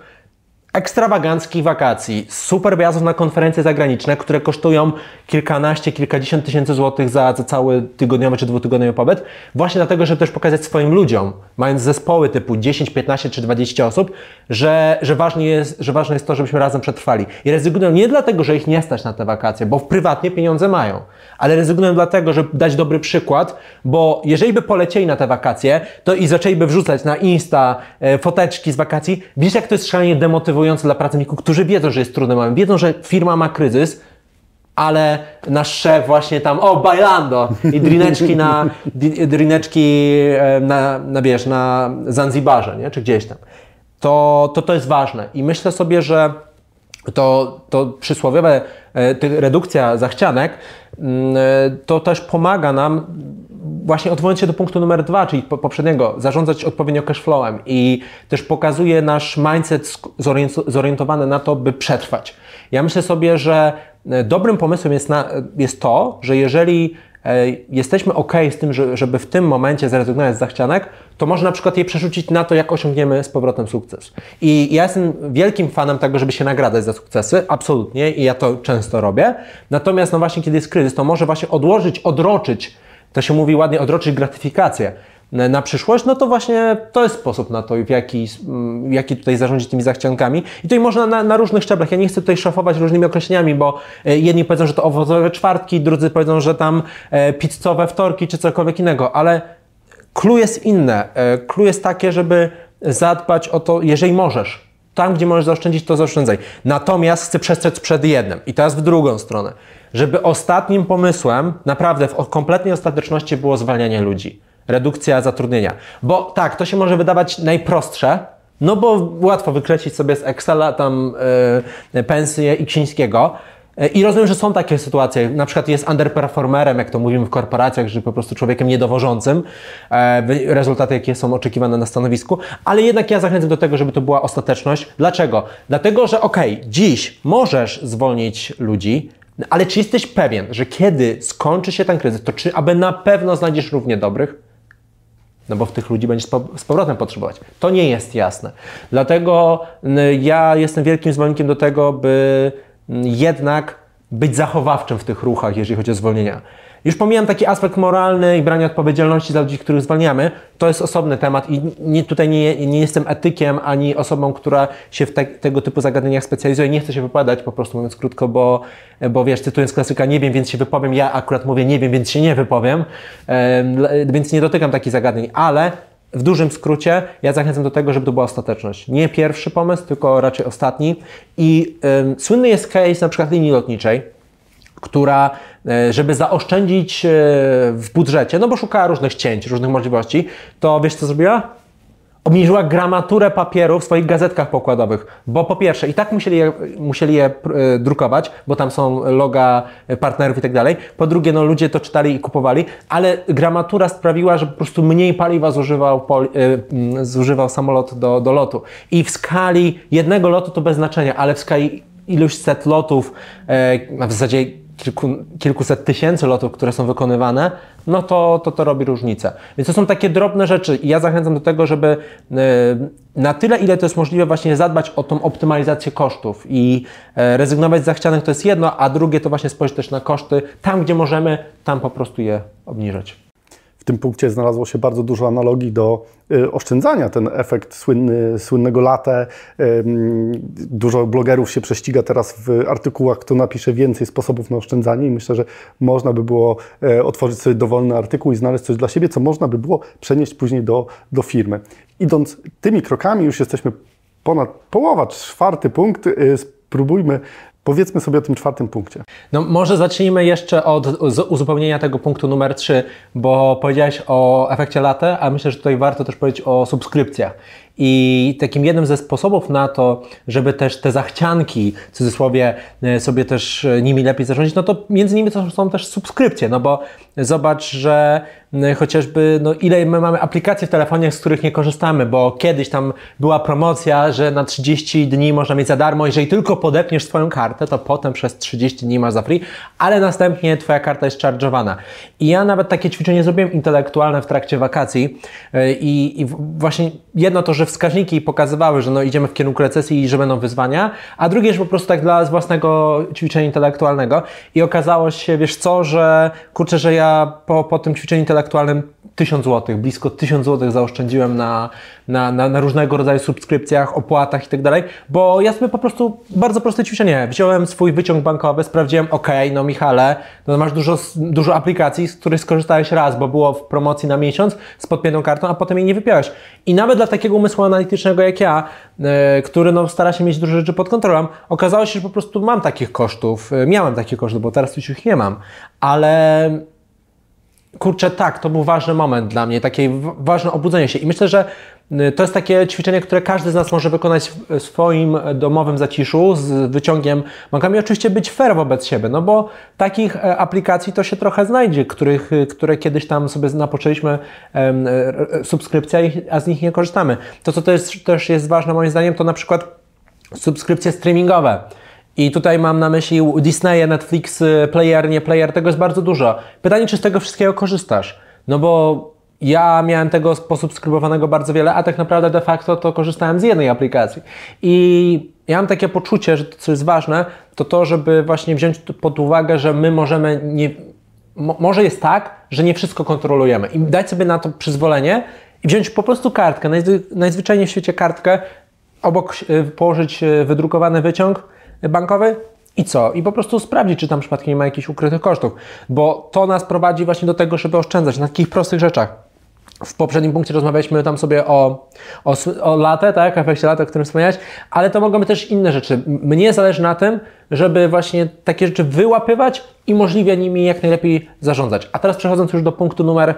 B: ekstrawaganckich wakacji, super wyjazdów na konferencje zagraniczne, które kosztują kilkanaście, kilkadziesiąt tysięcy złotych za, za cały tygodniowy czy dwutygodniowy pobyt, właśnie dlatego, żeby też pokazać swoim ludziom, mając zespoły typu 10, 15 czy 20 osób, że, że, ważne jest, że ważne jest to, żebyśmy razem przetrwali. I rezygnują nie dlatego, że ich nie stać na te wakacje, bo prywatnie pieniądze mają, ale rezygnują dlatego, żeby dać dobry przykład, bo jeżeli by polecieli na te wakacje, to i zaczęliby wrzucać na Insta e, foteczki z wakacji, wiesz jak to jest szalenie demotywujące dla pracowników, którzy wiedzą, że jest trudny moment, wiedzą, że firma ma kryzys, ale nasz szef właśnie tam, o, bailando i drineczki na, drineczki e, na, na, wiesz, na Zanzibarze, nie? czy gdzieś tam. To, to to jest ważne i myślę sobie, że to, to przysłowiowe e, redukcja zachcianek to też pomaga nam właśnie odwołując się do punktu numer dwa, czyli poprzedniego, zarządzać odpowiednio cashflowem i też pokazuje nasz mindset zorientowany na to, by przetrwać. Ja myślę sobie, że e, dobrym pomysłem jest, na, jest to, że jeżeli e, jesteśmy ok z tym, żeby w tym momencie zrezygnować z zachcianek, to można na przykład je przerzucić na to, jak osiągniemy z powrotem sukces. I ja jestem wielkim fanem tego, żeby się nagradzać za sukcesy, absolutnie, i ja to często robię. Natomiast no właśnie, kiedy jest kryzys, to może właśnie odłożyć, odroczyć to się mówi ładnie, odroczyć gratyfikację na przyszłość, no to właśnie to jest sposób na to, w jaki, w jaki tutaj zarządzić tymi zachciankami. I tutaj można na, na, różnych szczeblach. Ja nie chcę tutaj szafować różnymi określeniami, bo e, jedni powiedzą, że to owocowe czwartki, drudzy powiedzą, że tam e, pizzowe wtorki czy cokolwiek innego, ale clue jest inne. E, clue jest takie, żeby zadbać o to, jeżeli możesz. Tam, gdzie możesz zaoszczędzić, to zaoszczędzaj. Natomiast chcę przestrzec przed jednym. I teraz w drugą stronę żeby ostatnim pomysłem, naprawdę w kompletnej ostateczności było zwalnianie ludzi, redukcja zatrudnienia. Bo tak, to się może wydawać najprostsze, no bo łatwo wykreślić sobie z Excela tam yy, pensję Iksińskiego, e, i rozumiem, że są takie sytuacje, na przykład jest underperformerem, jak to mówimy w korporacjach, że po prostu człowiekiem niedowożącym, e, rezultaty jakie są oczekiwane na stanowisku, ale jednak ja zachęcam do tego, żeby to była ostateczność. Dlaczego? Dlatego, że okej, okay, dziś możesz zwolnić ludzi, ale czy jesteś pewien, że kiedy skończy się ten kryzys, to czy aby na pewno znajdziesz równie dobrych? No bo w tych ludzi będziesz z powrotem potrzebować. To nie jest jasne. Dlatego ja jestem wielkim zwolennikiem do tego, by jednak być zachowawczym w tych ruchach, jeżeli chodzi o zwolnienia. Już pomijam taki aspekt moralny i brania odpowiedzialności za ludzi, których zwalniamy. To jest osobny temat i nie, tutaj nie, nie jestem etykiem ani osobą, która się w te, tego typu zagadnieniach specjalizuje. Nie chcę się wypowiadać, po prostu mówiąc krótko, bo, bo wiesz, cytując klasyka, nie wiem, więc się wypowiem. Ja akurat mówię nie wiem, więc się nie wypowiem, więc nie dotykam takich zagadnień, ale w dużym skrócie, ja zachęcam do tego, żeby to była ostateczność. Nie pierwszy pomysł, tylko raczej ostatni. I słynny jest case na przykład linii lotniczej, która, e, żeby zaoszczędzić e, w budżecie, no bo szukała różnych cięć, różnych możliwości, to wiesz co zrobiła? Obniżyła gramaturę papieru w swoich gazetkach pokładowych, bo po pierwsze i tak musieli je, musieli je e, drukować, bo tam są loga partnerów i tak dalej. Po drugie, no ludzie to czytali i kupowali, ale gramatura sprawiła, że po prostu mniej paliwa zużywał, poli, zużywał samolot do, do lotu. I w skali jednego lotu to bez znaczenia, ale w skali iluś set lotów, w zasadzie kilku, kilkuset tysięcy lotów, które są wykonywane, no to, to to robi różnicę. Więc to są takie drobne rzeczy i ja zachęcam do tego, żeby e, na tyle, ile to jest możliwe, właśnie zadbać o tą optymalizację kosztów i e, rezygnować z zachcianych to jest jedno, a drugie to właśnie spojrzeć też na koszty. Tam, gdzie możemy, tam po prostu je obniżyć.
A: Tym punkcie znalazło się bardzo dużo analogii do y, oszczędzania. Ten efekt słynny, słynnego latę. Dużo blogerów się prześciga teraz w artykułach, kto napisze więcej sposobów na oszczędzanie i myślę, że można by było e, otworzyć sobie dowolny artykuł i znaleźć coś dla siebie, co można by było przenieść później do, do firmy. Idąc tymi krokami, już jesteśmy ponad połowa, czwarty punkt. Y, spróbujmy Powiedzmy sobie o tym czwartym punkcie.
B: No może zacznijmy jeszcze od uzupełnienia tego punktu numer 3, bo powiedziałeś o efekcie late, a myślę, że tutaj warto też powiedzieć o subskrypcjach. I takim jednym ze sposobów na to, żeby też te zachcianki, w cudzysłowie, e, sobie też e, nimi lepiej zarządzić, no to między nimi są też subskrypcje, no bo zobacz, że chociażby, no ile my mamy aplikacji w telefonie, z których nie korzystamy, bo kiedyś tam była promocja, że na 30 dni można mieć za darmo, jeżeli tylko podepniesz swoją kartę, to potem przez 30 dni masz za free, ale następnie Twoja karta jest charge'owana. I ja nawet takie ćwiczenie zrobiłem intelektualne w trakcie wakacji e, i, i właśnie jedno to, że wskaźniki pokazywały, że no idziemy w kierunku recesji i że będą wyzwania, a drugie, że po prostu tak dla własnego ćwiczenia intelektualnego i okazało się, wiesz co, że kurczę, że ja po, po tym ćwiczeniu intelektualnym 1000 zł, blisko 1000 zł zaoszczędziłem na, na, na, na różnego rodzaju subskrypcjach, opłatach i tak dalej, bo ja sobie po prostu bardzo proste ćwiczenie. Wziąłem swój wyciąg bankowy, sprawdziłem, ok, no Michale, no masz dużo, dużo aplikacji, z których skorzystałeś raz, bo było w promocji na miesiąc z podpiętą kartą, a potem jej nie wypiąłeś. I nawet dla takiego umysłu analitycznego jak ja, yy, który no, stara się mieć dużo rzeczy pod kontrolą, okazało się, że po prostu mam takich kosztów, yy, miałem takich kosztów, bo teraz już ich nie mam, ale kurczę, tak, to był ważny moment dla mnie, takie ważne obudzenie się. I myślę, że y, to jest takie ćwiczenie, które każdy z nas może wykonać w swoim domowym zaciszu z wyciągiem mangami. Oczywiście być fair wobec siebie, no bo takich e, aplikacji to się trochę znajdzie, których, y, które kiedyś tam sobie napoczęliśmy um, subskrypcja, a z nich nie korzystamy. To, co też, też jest ważne moim zdaniem, to na przykład subskrypcje streamingowe. I tutaj mam na myśli Disney, Netflix, player, nie player, tego jest bardzo dużo. Pytanie, czy z tego wszystkiego korzystasz? No bo ja miałem tego posubskrybowanego bardzo wiele, a tak naprawdę de facto to korzystałem z jednej aplikacji. I ja mam takie poczucie, że to, co jest ważne, to to, żeby właśnie wziąć pod uwagę, że my możemy nie, może jest tak, że nie wszystko kontrolujemy i dać sobie na to przyzwolenie i wziąć po prostu kartkę, najzwyczajniej w świecie kartkę, obok e, położyć e, wydrukowany wyciąg, bankowy i co? I po prostu sprawdzić, czy tam przypadkiem nie ma jakichś ukrytych kosztów, bo to nas prowadzi właśnie do tego, żeby oszczędzać na takich prostych rzeczach. W poprzednim punkcie rozmawialiśmy tam sobie o, o, o latę, tak, efekcie lata, o którym wspomniałeś, ale to mogą być też inne rzeczy. Mnie zależy na tym, żeby właśnie takie rzeczy wyłapywać i możliwie nimi jak najlepiej zarządzać. A teraz przechodząc już do punktu numer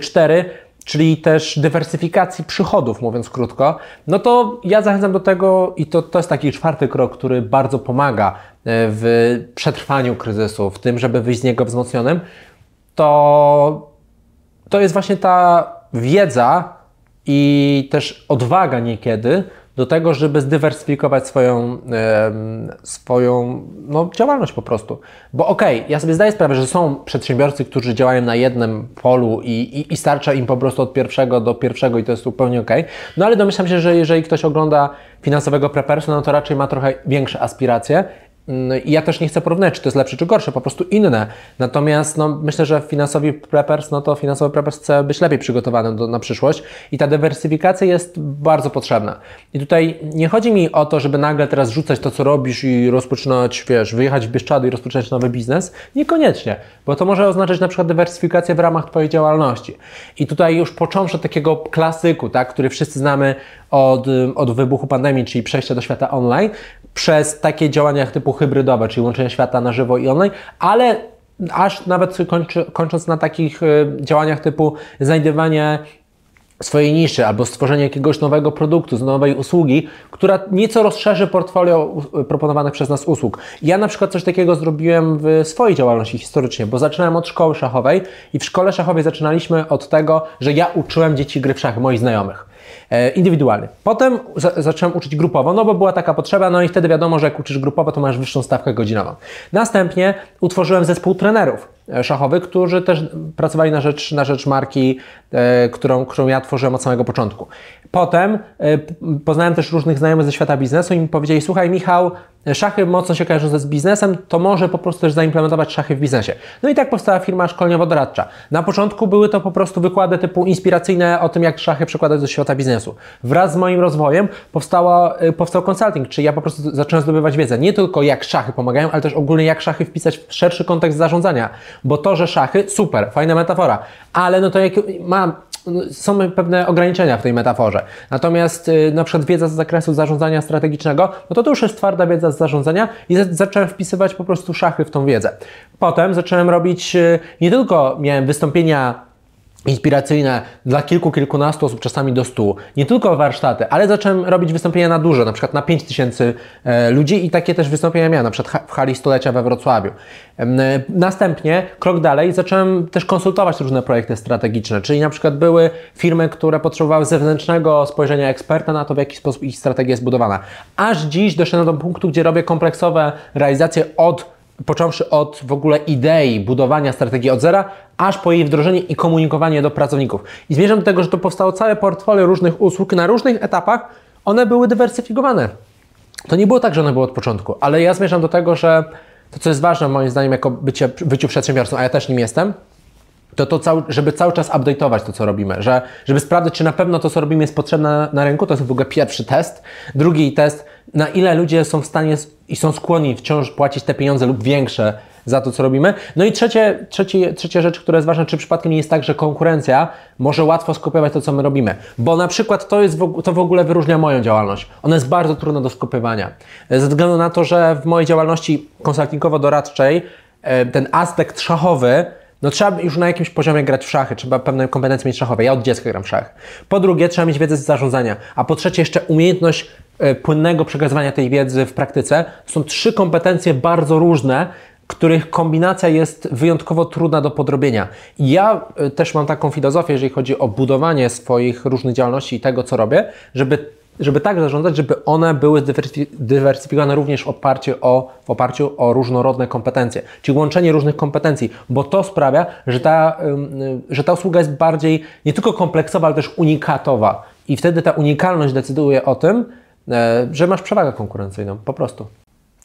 B: 4, czyli też dywersyfikacji przychodów, mówiąc krótko, no to ja zachęcam do tego i to, to jest taki czwarty krok, który bardzo pomaga e, w przetrwaniu kryzysu, w tym, żeby wyjść z niego wzmocnionym, to, to jest właśnie ta wiedza i też odwaga niekiedy, do tego, żeby zdywersyfikować swoją, swoją no, działalność po prostu. Bo okej, okay, ja sobie zdaję sprawę, że są przedsiębiorcy, którzy działają na jednym polu i, i, i starcza im po prostu od pierwszego do pierwszego i to jest zupełnie okej. Okay. No ale domyślam się, że jeżeli ktoś ogląda finansowego prepersu, no to raczej ma trochę większe aspiracje I ja też nie chcę porównać, czy to jest lepsze, czy gorsze, po prostu inne. Natomiast no, myślę, że finansowi preppers, no to finansowy preppers chce być lepiej przygotowany do, na przyszłość i ta dywersyfikacja jest bardzo potrzebna. I tutaj nie chodzi mi o to, żeby nagle teraz rzucać to, co robisz i rozpoczynać, wiesz, wyjechać w Bieszczady i rozpoczynać nowy biznes. Niekoniecznie, bo to może oznaczać na przykład dywersyfikację w ramach Twojej działalności. I tutaj już począwszy od takiego klasyku, tak, który wszyscy znamy od, od wybuchu pandemii, czyli przejścia do świata online, przez takie działania typu hybrydowe, czyli łączenie świata na żywo i online, ale aż nawet kończy, kończąc na takich y, działaniach typu znajdywanie swojej niszy albo stworzenie jakiegoś nowego produktu, z nowej usługi, która nieco rozszerzy portfolio proponowanych przez nas usług. Ja na przykład coś takiego zrobiłem w swojej działalności historycznie, bo zaczynałem od szkoły szachowej i w szkole szachowej zaczynaliśmy od tego, że ja uczyłem dzieci gry w szachy, moich znajomych. E, indywidualny. Potem za zacząłem uczyć grupowo, no bo była taka potrzeba, no i wtedy wiadomo, że jak uczysz grupowo, to masz wyższą stawkę godzinową. Następnie utworzyłem zespół trenerów szachowych, którzy też pracowali na rzecz, na rzecz marki, e, którą, którą ja tworzyłem od samego początku. Potem e, poznałem też różnych znajomych ze świata biznesu i mi powiedzieli, słuchaj Michał, szachy mocno się kojarzą z biznesem, to może po prostu też zaimplementować szachy w biznesie. No i tak powstała firma szkoleniowo-doradcza. Na początku były to po prostu wykłady typu inspiracyjne o tym, jak szachy przekładać do świata biznesu. Wraz z moim rozwojem powstała, y, powstał consulting, czyli ja po prostu zacząłem zdobywać wiedzę. Nie tylko jak szachy pomagają, ale też ogólnie jak szachy wpisać w szerszy kontekst zarządzania. Bo to, że szachy, super, fajna metafora, ale no to jak mam są pewne ograniczenia w tej metaforze. Natomiast y, na przykład wiedza z zakresu zarządzania strategicznego, no to to już jest twarda wiedza z zarządzania i zacząłem wpisywać po prostu szachy w tą wiedzę. Potem zacząłem robić, y, nie tylko miałem wystąpienia inspiracyjne dla kilku, kilkunastu osób, czasami do stu. Nie tylko warsztaty, ale zacząłem robić wystąpienia na dużo, na przykład na 5 tysięcy e, ludzi i takie też wystąpienia miałem, na przykład w hali stulecia we Wrocławiu. E, następnie, krok dalej, zacząłem też konsultować różne projekty strategiczne, czyli na przykład były firmy, które potrzebowały zewnętrznego spojrzenia eksperta na to, w jaki sposób ich strategia jest budowana. Aż dziś doszedłem do punktu, gdzie robię kompleksowe realizacje od począwszy od w ogóle idei budowania strategii od zera, aż po jej wdrożenie i komunikowanie do pracowników. I zmierzam do tego, że to powstało całe portfolio różnych usług na różnych etapach, one były dywersyfikowane. To nie było tak, że one były od początku, ale ja zmierzam do tego, że to, co jest ważne moim zdaniem jako bycie, byciu przedsiębiorcą, a ja też nim jestem, to, to żeby cały czas update'ować to, co robimy, że, żeby sprawdzić, czy na pewno to, co robimy jest potrzebne na, na rynku, to jest w ogóle pierwszy test. Drugi test, na ile ludzie są w stanie i są skłonni wciąż płacić te pieniądze lub większe za to, co robimy. No i trzecie, trzecie, trzecia rzecz, która jest ważna, czy przypadkiem nie jest tak, że konkurencja może łatwo skopiować to, co my robimy. Bo na przykład to, jest to w ogóle wyróżnia moją działalność. Ona jest bardzo trudna do skopiowania. Ze względu na to, że w mojej działalności konsultingowo-doradczej e, ten aspekt szachowy no trzeba już na jakimś poziomie grać w szachy, trzeba pewne kompetencje mieć szachowe. Ja od dziecka gram w szach. Po drugie, trzeba mieć wiedzę z zarządzania, a po trzecie jeszcze umiejętność e, płynnego przekazywania tej wiedzy w praktyce. Są trzy kompetencje bardzo różne, których kombinacja jest wyjątkowo trudna do podrobienia. Ja e, też mam taką filozofię, jeżeli chodzi o budowanie swoich różnych działalności i tego, co robię, żeby żeby tak zarządzać, żeby one były dywersyfikowane również w oparciu, o, w oparciu o różnorodne kompetencje, czyli łączenie różnych kompetencji, bo to sprawia, że ta, że ta usługa jest bardziej nie tylko kompleksowa, ale też unikatowa. I wtedy ta unikalność decyduje o tym, e, że masz przewagę konkurencyjną, po prostu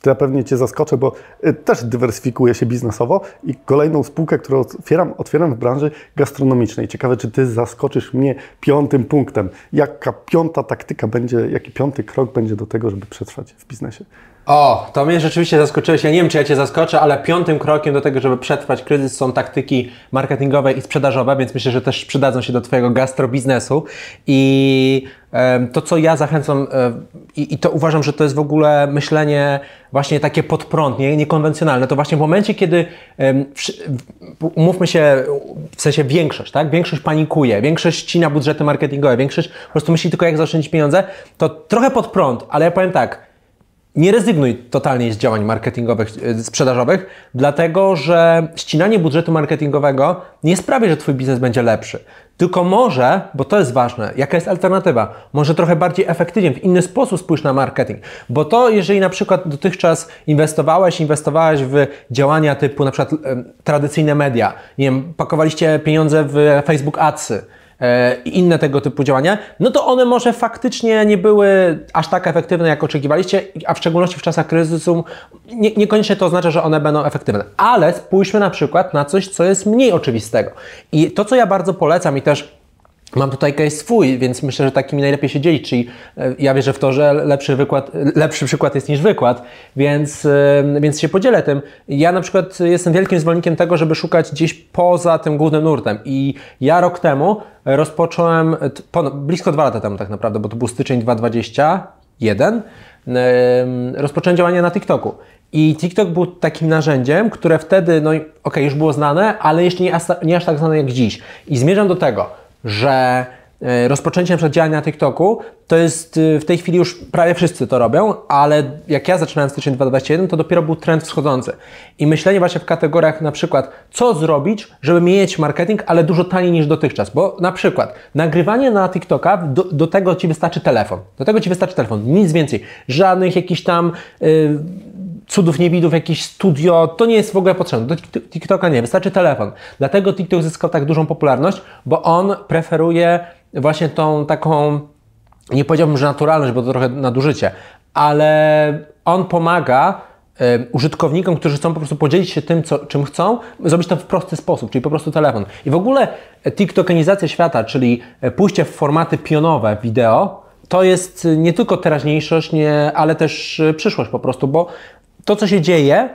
A: to ja pewnie Cię zaskoczę, bo y, też dywersyfikuję się biznesowo i kolejną spółkę, którą otwieram, otwieram w branży gastronomicznej. Ciekawe, czy Ty zaskoczysz mnie piątym punktem. Jaka piąta taktyka będzie, jaki piąty krok będzie do tego, żeby przetrwać w biznesie?
B: O, to mnie rzeczywiście zaskoczyłeś. Ja nie wiem, czy ja Cię zaskoczę, ale piątym krokiem do tego, żeby przetrwać kryzys są taktyki marketingowe i sprzedażowe, więc myślę, że też przydadzą się do Twojego gastrobiznesu. I to, co ja zachęcam, e, i, to uważam, że to jest w ogóle myślenie właśnie takie podprąd, nie, niekonwencjonalne, to właśnie w momencie, kiedy umówmy się, w sensie większość, tak? Większość panikuje, większość ścina budżety marketingowe, większość po prostu myśli tylko, jak zaoszczędzić pieniądze, to trochę pod prąd, ale ja powiem tak, nie rezygnuj totalnie z działań marketingowych, e, sprzedażowych, dlatego że ścinanie budżetu marketingowego nie sprawi, że Twój biznes będzie lepszy. Tylko może, bo to jest ważne, jaka jest alternatywa? Może trochę bardziej efektywnie, w inny sposób spójrz na marketing. Bo to, jeżeli na przykład dotychczas inwestowałeś, inwestowałeś w działania typu na przykład tradycyjne media, nie wiem, pakowaliście pieniądze w Facebook Adsy, i inne tego typu działania, no to one może faktycznie nie były aż tak efektywne, jak oczekiwaliście, a w szczególności w czasach kryzysu nie, niekoniecznie to oznacza, że one będą efektywne. Ale spójrzmy na przykład na coś, co jest mniej oczywistego. I to, co ja bardzo polecam i też Mam tutaj case swój, więc myślę, że takimi najlepiej się dzielić, czyli e, ja wierzę w to, że lepszy, wykład, lepszy przykład jest niż wykład, więc, e, więc się podzielę tym. Ja na przykład jestem wielkim zwolennikiem tego, żeby szukać gdzieś poza tym głównym nurtem i ja rok temu rozpocząłem, blisko dwa lata temu tak naprawdę, bo to był styczeń 2021, rozpocząłem działanie na TikToku. I TikTok był takim narzędziem, które wtedy, no okej, okay, już było znane, ale jeszcze nie, nie aż tak znane jak dziś. I zmierzam do tego, że e, rozpoczęcie na przykład działania na TikToku, to jest e, w tej chwili już prawie wszyscy to robią, ale jak ja zaczynałem w styczniu 2021, to dopiero był trend wschodzący. I myślenie właśnie w kategoriach na przykład, co zrobić, żeby mieć marketing, ale dużo taniej niż dotychczas. Bo na przykład nagrywanie na TikToka, do, do tego Ci wystarczy telefon. Do tego Ci wystarczy telefon, nic więcej. Żadnych jakichś tam... Yy, cudów niewidów, jakieś studio, to nie jest w ogóle potrzebne. Do TikToka nie, wystarczy telefon. Dlatego TikTok zyskał tak dużą popularność, bo on preferuje właśnie tą taką, nie powiedziałbym, że naturalność, bo to trochę nadużycie, ale on pomaga użytkownikom, którzy chcą po prostu podzielić się tym, co, czym chcą, zrobić to w prosty sposób, czyli po prostu telefon. I w ogóle TikTokenizacja świata, czyli e, pójście w formaty pionowe wideo, to jest nie tylko teraźniejszość, nie, ale też e, przyszłość po prostu, bo to, co się dzieje,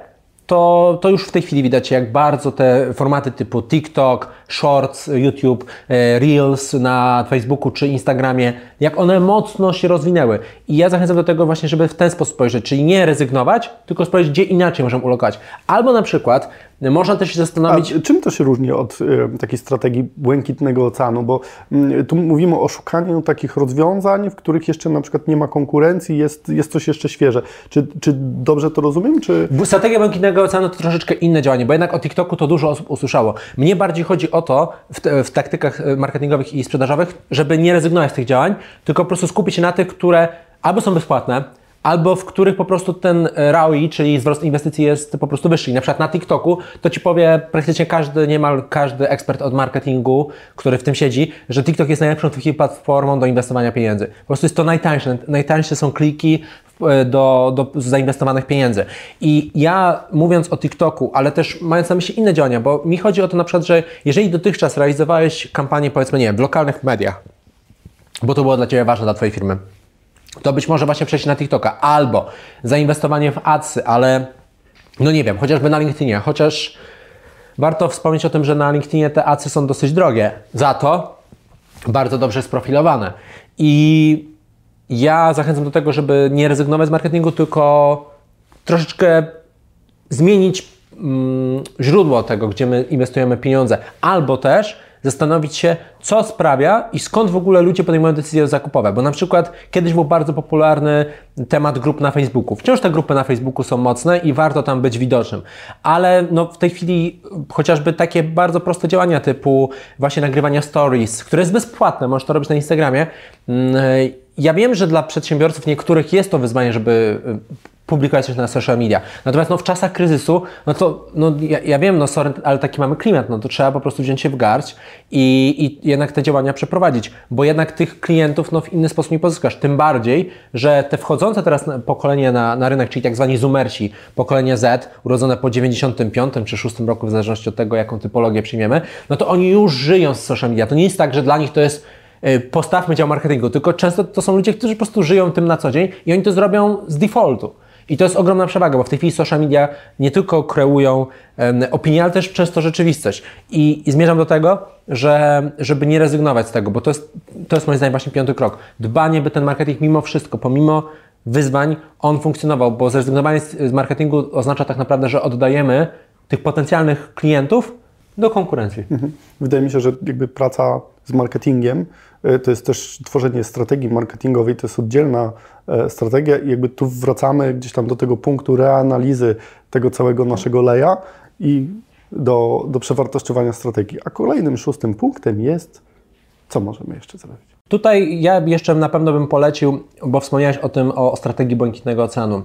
B: to, to już w tej chwili widać, jak bardzo te formaty typu TikTok, Shorts, YouTube, e, Reels na Facebooku czy Instagramie, jak one mocno się rozwinęły. I ja zachęcam do tego właśnie, żeby w ten sposób spojrzeć, czyli nie rezygnować, tylko spojrzeć, gdzie inaczej możemy ulokować. Albo na przykład można też się zastanowić...
A: A czym to się różni od y, takiej strategii błękitnego oceanu? Bo y, tu mówimy o szukaniu takich rozwiązań, w których jeszcze na przykład nie ma konkurencji, jest, jest coś jeszcze świeże. Czy, czy dobrze to rozumiem? Czy...
B: Strategia błękitnego oceanu to troszeczkę inne działanie, bo jednak o TikToku to dużo osób usłyszało. Mnie bardziej chodzi o to w, w taktykach e, marketingowych i sprzedażowych, żeby nie rezygnować z tych działań, tylko po prostu skupić się na tych, które albo są bezpłatne, albo w których po prostu ten ROI, czyli wzrost inwestycji jest po prostu wyższy. I na przykład na TikToku to Ci powie praktycznie każdy, niemal każdy ekspert od marketingu, który w tym siedzi, że TikTok jest najlepszą platformą do inwestowania pieniędzy. Po prostu jest to najtańsze. Najtańsze są kliki e, do, do zainwestowanych pieniędzy. I ja mówiąc o TikToku, ale też mając na myśli inne działania, bo mi chodzi o to na przykład, że jeżeli dotychczas realizowałeś kampanię powiedzmy, nie wiem, w lokalnych mediach, bo to było dla Ciebie ważne, dla Twojej firmy, to być może właśnie przejść na TikToka albo zainwestowanie w adsy, ale no nie wiem, chociażby na LinkedInie, chociaż warto wspomnieć o tym, że na LinkedInie te adsy są dosyć drogie, za to bardzo dobrze sprofilowane. I ja zachęcam do tego, żeby nie rezygnować z marketingu, tylko troszeczkę zmienić mm, źródło tego, gdzie my inwestujemy pieniądze, albo też zastanowić się, co sprawia i skąd w ogóle ludzie podejmują decyzje zakupowe. Bo na przykład kiedyś był bardzo popularny temat grup na Facebooku. Wciąż te grupy na Facebooku są mocne i warto tam być widocznym. Ale no, w tej chwili chociażby takie bardzo proste działania typu właśnie nagrywania stories, które jest bezpłatne, możesz to robić na Instagramie. Ja wiem, że dla przedsiębiorców niektórych jest to wyzwanie, żeby publikować coś na social media. Natomiast no, w czasach kryzysu, no to no, ja, ja wiem, no sorry, ale taki mamy klimat, no to trzeba po prostu wziąć się w garść i, i jednak te działania przeprowadzić, bo jednak tych klientów no, w inny sposób nie pozyskasz. Tym bardziej, że te wchodzące teraz pokolenie na, na rynek, czyli tak zwani zoomersi, pokolenie Z, urodzone po 95 czy 6 roku, w zależności od tego, jaką typologię przyjmiemy, no to oni już żyją z social media. To nie jest tak, że dla nich to jest y, postawmy dział marketingu, tylko często to są ludzie, którzy po prostu żyją tym na co dzień i oni to zrobią z defaultu. I to jest ogromna przewaga, bo w tej chwili social media nie tylko kreują um, opinię, ale też często rzeczywistość. I, I, zmierzam do tego, że żeby nie rezygnować z tego, bo to jest, to jest moim zdaniem właśnie piąty krok. Dbanie, by ten marketing mimo wszystko, pomimo wyzwań, on funkcjonował, bo zrezygnowanie z, marketingu oznacza tak naprawdę, że oddajemy tych potencjalnych klientów do konkurencji. Mhm.
A: Wydaje mi się, że jakby praca z marketingiem e, to jest też tworzenie strategii marketingowej, to jest oddzielna e, strategia i jakby tu wracamy gdzieś tam do tego punktu reanalizy tego całego naszego leja i do, do przewartościowania strategii. A kolejnym szóstym punktem jest, co możemy jeszcze zrobić?
B: Tutaj ja jeszcze na pewno bym polecił, bo wspomniałeś o tym, o, o strategii Błękitnego Oceanu.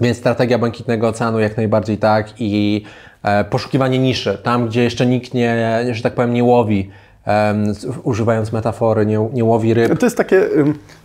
B: Więc strategia Błękitnego Oceanu jak najbardziej tak i e, poszukiwanie niszy, tam gdzie jeszcze nikt nie, że tak powiem, nie łowi Um, używając metafory, nie, nie, łowi ryb.
A: To jest takie,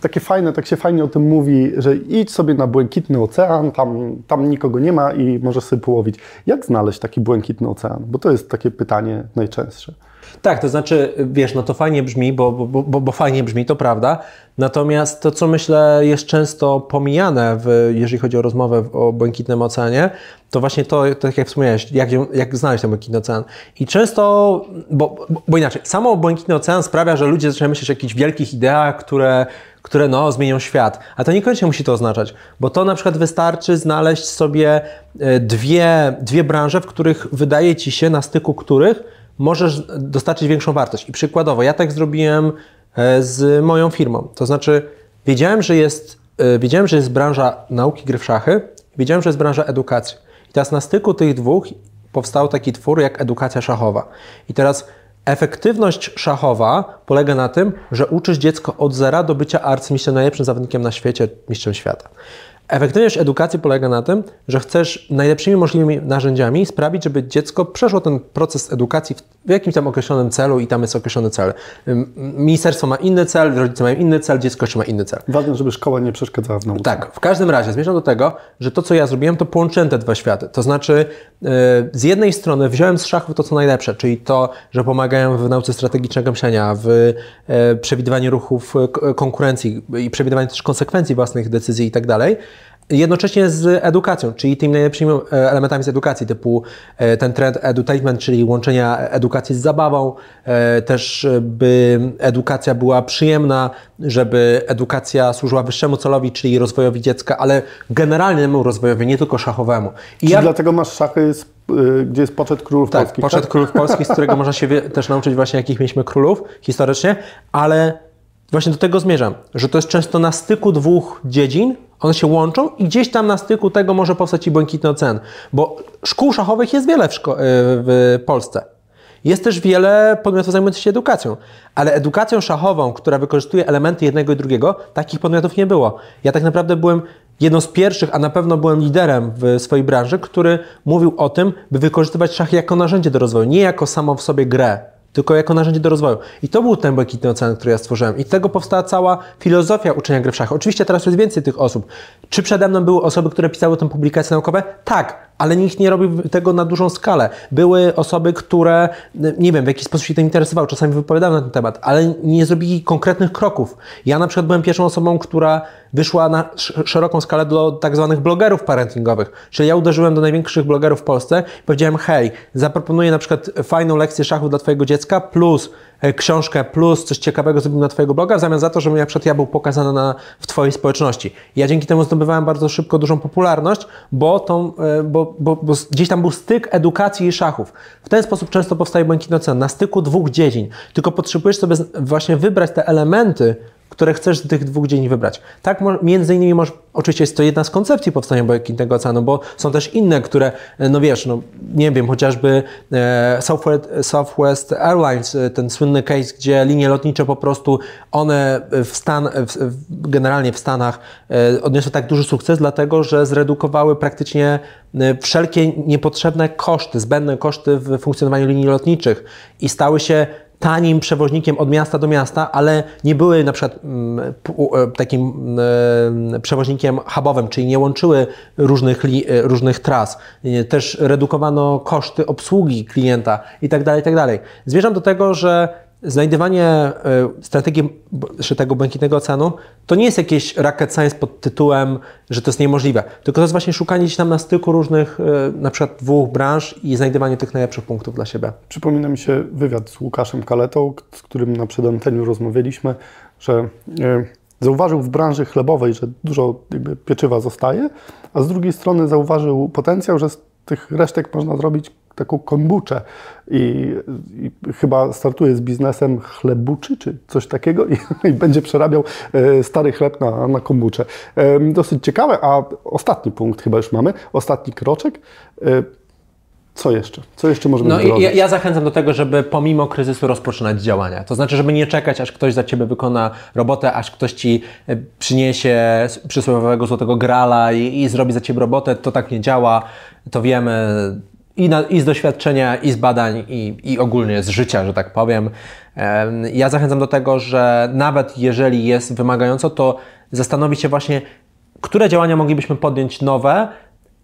A: takie fajne, tak się fajnie o tym mówi, że idź sobie na błękitny ocean, tam, tam nikogo nie ma i możesz sobie połowić. Jak znaleźć taki błękitny ocean? Bo to jest takie pytanie najczęstsze.
B: Tak, to znaczy, wiesz, no to fajnie brzmi, bo, bo, bo, bo fajnie brzmi, to prawda. Natomiast to, co myślę jest często pomijane, w, jeżeli chodzi o rozmowę o Błękitnym Oceanie, to właśnie to, tak jak wspomniałeś, jak, jak znaleźć ten Błękitny Ocean. I często, bo, bo inaczej, samo Błękitny Ocean sprawia, że ludzie zaczynają myśleć o jakichś wielkich ideach, które, które no, zmienią świat. A to niekoniecznie musi to oznaczać, bo to na przykład wystarczy znaleźć sobie e, dwie, dwie branże, w których wydaje Ci się, na styku których możesz dostarczyć większą wartość. I przykładowo, ja tak zrobiłem e, z moją firmą. To znaczy, wiedziałem, że jest, e, wiedziałem, że jest branża nauki gry w szachy, wiedziałem, że jest branża edukacji. I teraz na styku tych dwóch powstał taki twór jak edukacja szachowa. I teraz efektywność szachowa polega na tym, że uczysz dziecko od zera do bycia arcymistrzem, najlepszym zawodnikiem na świecie, mistrzem świata. Efektywność edukacji polega na tym, że chcesz najlepszymi możliwymi narzędziami sprawić, żeby dziecko przeszło ten proces edukacji w jakimś tam określonym celu i tam jest określony cel. Ministerstwo ma inny cel, rodzice mają inny cel, dziecko jeszcze ma inny cel.
A: Ważne, żeby szkoła nie przeszkadzała w nauce.
B: Tak, w każdym razie zmierzam do tego, że to, co ja zrobiłem, to połączyłem te dwa światy. To znaczy, yy, z jednej strony wziąłem z szachów to, co najlepsze, czyli to, że pomagają w nauce strategicznego myślenia, w yy, przewidywaniu ruchów yy, konkurencji i przewidywaniu też konsekwencji własnych decyzji i tak dalej, jednocześnie z edukacją, czyli tymi najlepszymi e, elementami z edukacji, typu e, ten trend edutainment, czyli łączenia edukacji z zabawą, e, też by edukacja była przyjemna, żeby edukacja służyła wyższemu celowi, czyli rozwojowi dziecka, ale generalnemu rozwojowi, nie tylko szachowemu.
A: I ja... dlatego masz szachy, gdzie jest poczet królów
B: tak,
A: polskich.
B: Poczet tak, królów polskich, z którego można się też nauczyć właśnie, jakich mieliśmy królów historycznie, ale właśnie do tego zmierzam, że to jest często na styku dwóch dziedzin, one się łączą i gdzieś tam na styku tego może powstać i błękitny ocean. Bo szkół szachowych jest wiele w, e, w Polsce. Jest też wiele podmiotów zajmujących się edukacją, ale edukacją szachową, która wykorzystuje elementy jednego i drugiego, takich podmiotów nie było. Ja tak naprawdę byłem jedną z pierwszych, a na pewno byłem liderem w swojej branży, który mówił o tym, by wykorzystywać szachy jako narzędzie do rozwoju, nie jako samo w sobie grę tylko jako narzędzie do rozwoju. I to był ten błękitny ocean, który ja stworzyłem. I z tego powstała cała filozofia uczenia gry w szachy. Oczywiście teraz jest więcej tych osób. Czy przede mną były osoby, które pisały tę publikacje naukowe? Tak, ale nikt nie robił tego na dużą skalę. Były osoby, które, nie wiem, w jakiś sposób się tym interesowały, czasami wypowiadały na ten temat, ale nie zrobili konkretnych kroków. Ja na przykład byłem pierwszą osobą, która wyszła na szeroką skalę do tak zwanych blogerów parentingowych. Czyli ja uderzyłem do największych blogerów w Polsce i powiedziałem, hej, zaproponuję na przykład fajną lekcję szachu dla Twojego dziecka plus książkę plus coś ciekawego zrobił na Twojego bloga, w zamian za to, żebym na przykład ja był pokazany na, w Twojej społeczności. Ja dzięki temu zdobywałem bardzo szybko dużą popularność, bo, tą, e, bo, bo, bo gdzieś tam był styk edukacji i szachów. W ten sposób często powstaje błękitny ocean, na styku dwóch dziedzin. Tylko potrzebujesz sobie właśnie wybrać te elementy, które chcesz z tych dwóch dziedzin wybrać. Tak, między innymi może, oczywiście jest to jedna z koncepcji powstania błękitnego oceanu, bo są też inne, które, e, no wiesz, no nie wiem, chociażby e, Southwest, Southwest Airlines, e, ten słynny case, gdzie linie lotnicze po prostu, one w Stan, generalnie w Stanach odniosły tak duży sukces, dlatego, że zredukowały praktycznie wszelkie niepotrzebne koszty, zbędne koszty w funkcjonowaniu linii lotniczych i stały się tanim przewoźnikiem od miasta do miasta, ale nie były na przykład mm, e, takim mm, przewoźnikiem hubowym, czyli nie łączyły różnych, e, różnych tras. Też redukowano koszty obsługi klienta itd. Tak itd. Tak Zmierzam do tego, że znajdywanie e, strategii tego błękitnego oceanu to nie jest jakieś rocket science pod tytułem, że to jest niemożliwe, tylko to jest właśnie szukanie gdzieś tam na styku różnych, e, na przykład dwóch branż i znajdywanie tych najlepszych punktów dla siebie.
A: Przypomina mi się wywiad z Łukaszem Kaletą, z którym na przedanteniu rozmawialiśmy, że e, zauważył w branży chlebowej, że dużo pieczywa zostaje, a z drugiej strony zauważył potencjał, że z tych resztek można zrobić taką kombuczę i, i, chyba startuje z biznesem chlebuczy czy coś takiego i, (laughs) i będzie przerabiał e, stary chleb na, na kombuczę. E, dosyć ciekawe, a ostatni punkt chyba już mamy, ostatni kroczek. E, co jeszcze? Co jeszcze możemy
B: no zrobić? Ja, ja zachęcam do tego, żeby pomimo kryzysu rozpoczynać działania. To znaczy, żeby nie czekać, aż ktoś za Ciebie wykona robotę, aż ktoś Ci przyniesie przysłowiowego złotego grala i, i zrobi za Ciebie robotę. To tak nie działa. To wiemy i, na, i z doświadczenia, i z badań, i, i ogólnie z życia, że tak powiem. Ja zachęcam do tego, że nawet jeżeli jest wymagająco, to zastanowić się właśnie, które działania moglibyśmy podjąć nowe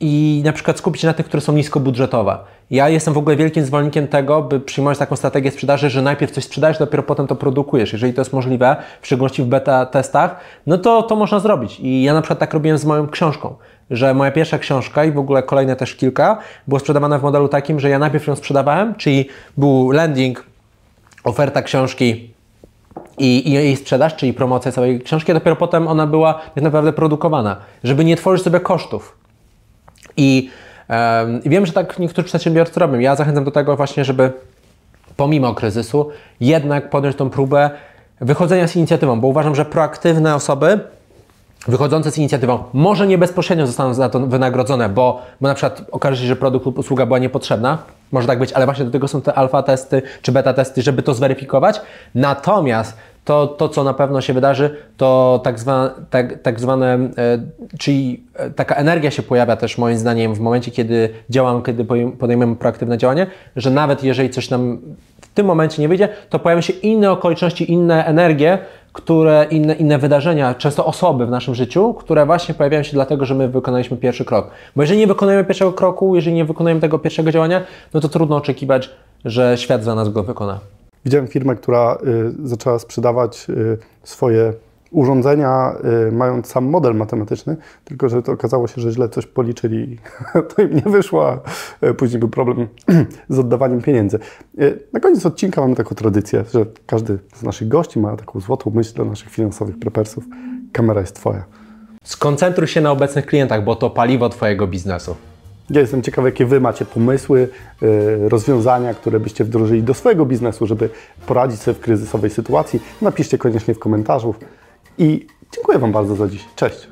B: i na przykład skupić się na tych, które są niskobudżetowe. Ja jestem w ogóle wielkim zwolennikiem tego, by przyjmować taką strategię sprzedaży, że najpierw coś sprzedajesz, dopiero potem to produkujesz. Jeżeli to jest możliwe, w szczególności w beta testach, no to to można zrobić. I ja na przykład tak robiłem z moją książką że moja pierwsza książka i w ogóle kolejne też kilka było sprzedawane w modelu takim, że ja najpierw ją sprzedawałem, czyli był landing, oferta książki i, i jej sprzedaż, czyli promocja całej książki, a dopiero potem ona była tak naprawdę produkowana, żeby nie tworzyć sobie kosztów. I um, wiem, że tak niektórzy przedsiębiorcy robią. Ja zachęcam do tego właśnie, żeby pomimo kryzysu jednak podjąć tą próbę wychodzenia z inicjatywą, bo uważam, że proaktywne osoby wychodzące z inicjatywą może nie bezpośrednio zostaną za to wynagrodzone, bo, bo na przykład okaże się, że produkt lub usługa była niepotrzebna, może tak być, ale właśnie do tego są te alfa testy czy beta testy, żeby to zweryfikować. Natomiast to, to co na pewno się wydarzy, to tak, zwa, tak, tak zwane, e, czyli e, taka energia się pojawia też moim zdaniem w momencie, kiedy działamy, kiedy podejmujemy proaktywne działanie, że nawet jeżeli coś nam w tym momencie nie wyjdzie, to pojawią się inne okoliczności, inne energie, które inne, inne wydarzenia, często osoby w naszym życiu, które właśnie pojawiają się dlatego, że my wykonaliśmy pierwszy krok. Bo jeżeli nie wykonujemy pierwszego kroku, jeżeli nie wykonujemy tego pierwszego działania, no to trudno oczekiwać, że świat za nas go wykona.
A: Widziałem firmę, która y, zaczęła sprzedawać y, swoje urządzenia, y, mając sam model matematyczny, tylko że to okazało się, że źle coś policzyli, (laughs) to im nie wyszło, a y, później był problem (clears throat) z oddawaniem pieniędzy. Y, na koniec odcinka mamy taką tradycję, że każdy z naszych gości ma taką złotą myśl dla naszych finansowych prepersów. Kamera jest Twoja.
B: Skoncentruj się na obecnych klientach, bo to paliwo Twojego biznesu.
A: Ja jestem ciekawy, jakie Wy macie pomysły, rozwiązania, które byście wdrożyli do swojego biznesu, żeby poradzić sobie w kryzysowej sytuacji. Napiszcie koniecznie w komentarzu. I dziękuję Wam bardzo za dziś. Cześć.